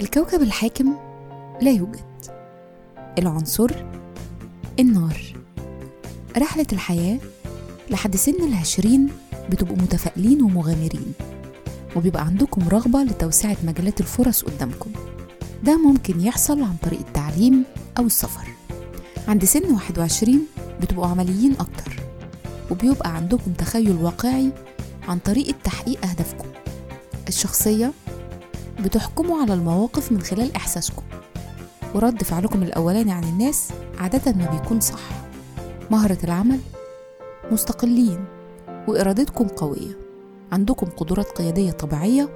الكوكب الحاكم لا يوجد. العنصر النار. رحلة الحياة لحد سن العشرين بتبقوا متفائلين ومغامرين وبيبقى عندكم رغبة لتوسعة مجالات الفرص قدامكم. ده ممكن يحصل عن طريق التعليم أو السفر. عند سن 21 بتبقوا عمليين أكتر وبيبقى عندكم تخيل واقعي عن طريقة تحقيق أهدافكم. الشخصية بتحكموا على المواقف من خلال إحساسكم. ورد فعلكم الأولاني عن الناس عادة ما بيكون صح. مهرة العمل مستقلين وإرادتكم قوية. عندكم قدرات قيادية طبيعية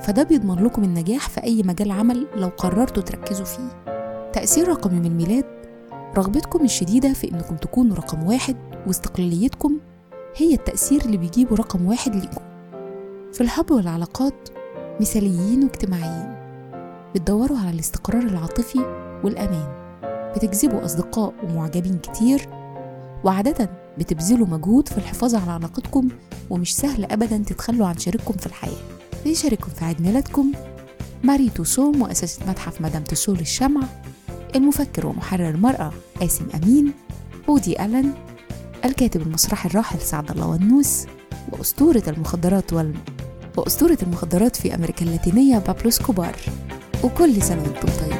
فده بيضمن لكم النجاح في أي مجال عمل لو قررتوا تركزوا فيه. تأثير رقم من الميلاد رغبتكم الشديدة في إنكم تكونوا رقم واحد واستقلاليتكم هي التأثير اللي بيجيبه رقم واحد ليكم. في الحب والعلاقات مثاليين واجتماعيين بتدوروا على الاستقرار العاطفي والأمان بتجذبوا أصدقاء ومعجبين كتير وعادة بتبذلوا مجهود في الحفاظ على علاقتكم ومش سهل أبدا تتخلوا عن شريككم في الحياة. بيشارككم في عيد ميلادكم ماري توسو مؤسسة متحف مدام توسو للشمع المفكر ومحرر المرأة قاسم أمين بودي ألن الكاتب المسرحي الراحل سعد الله ونوس وأسطورة المخدرات وال... وأسطورة المخدرات في أمريكا اللاتينية بابلو سكوبار وكل سنة وأنتم طيبين.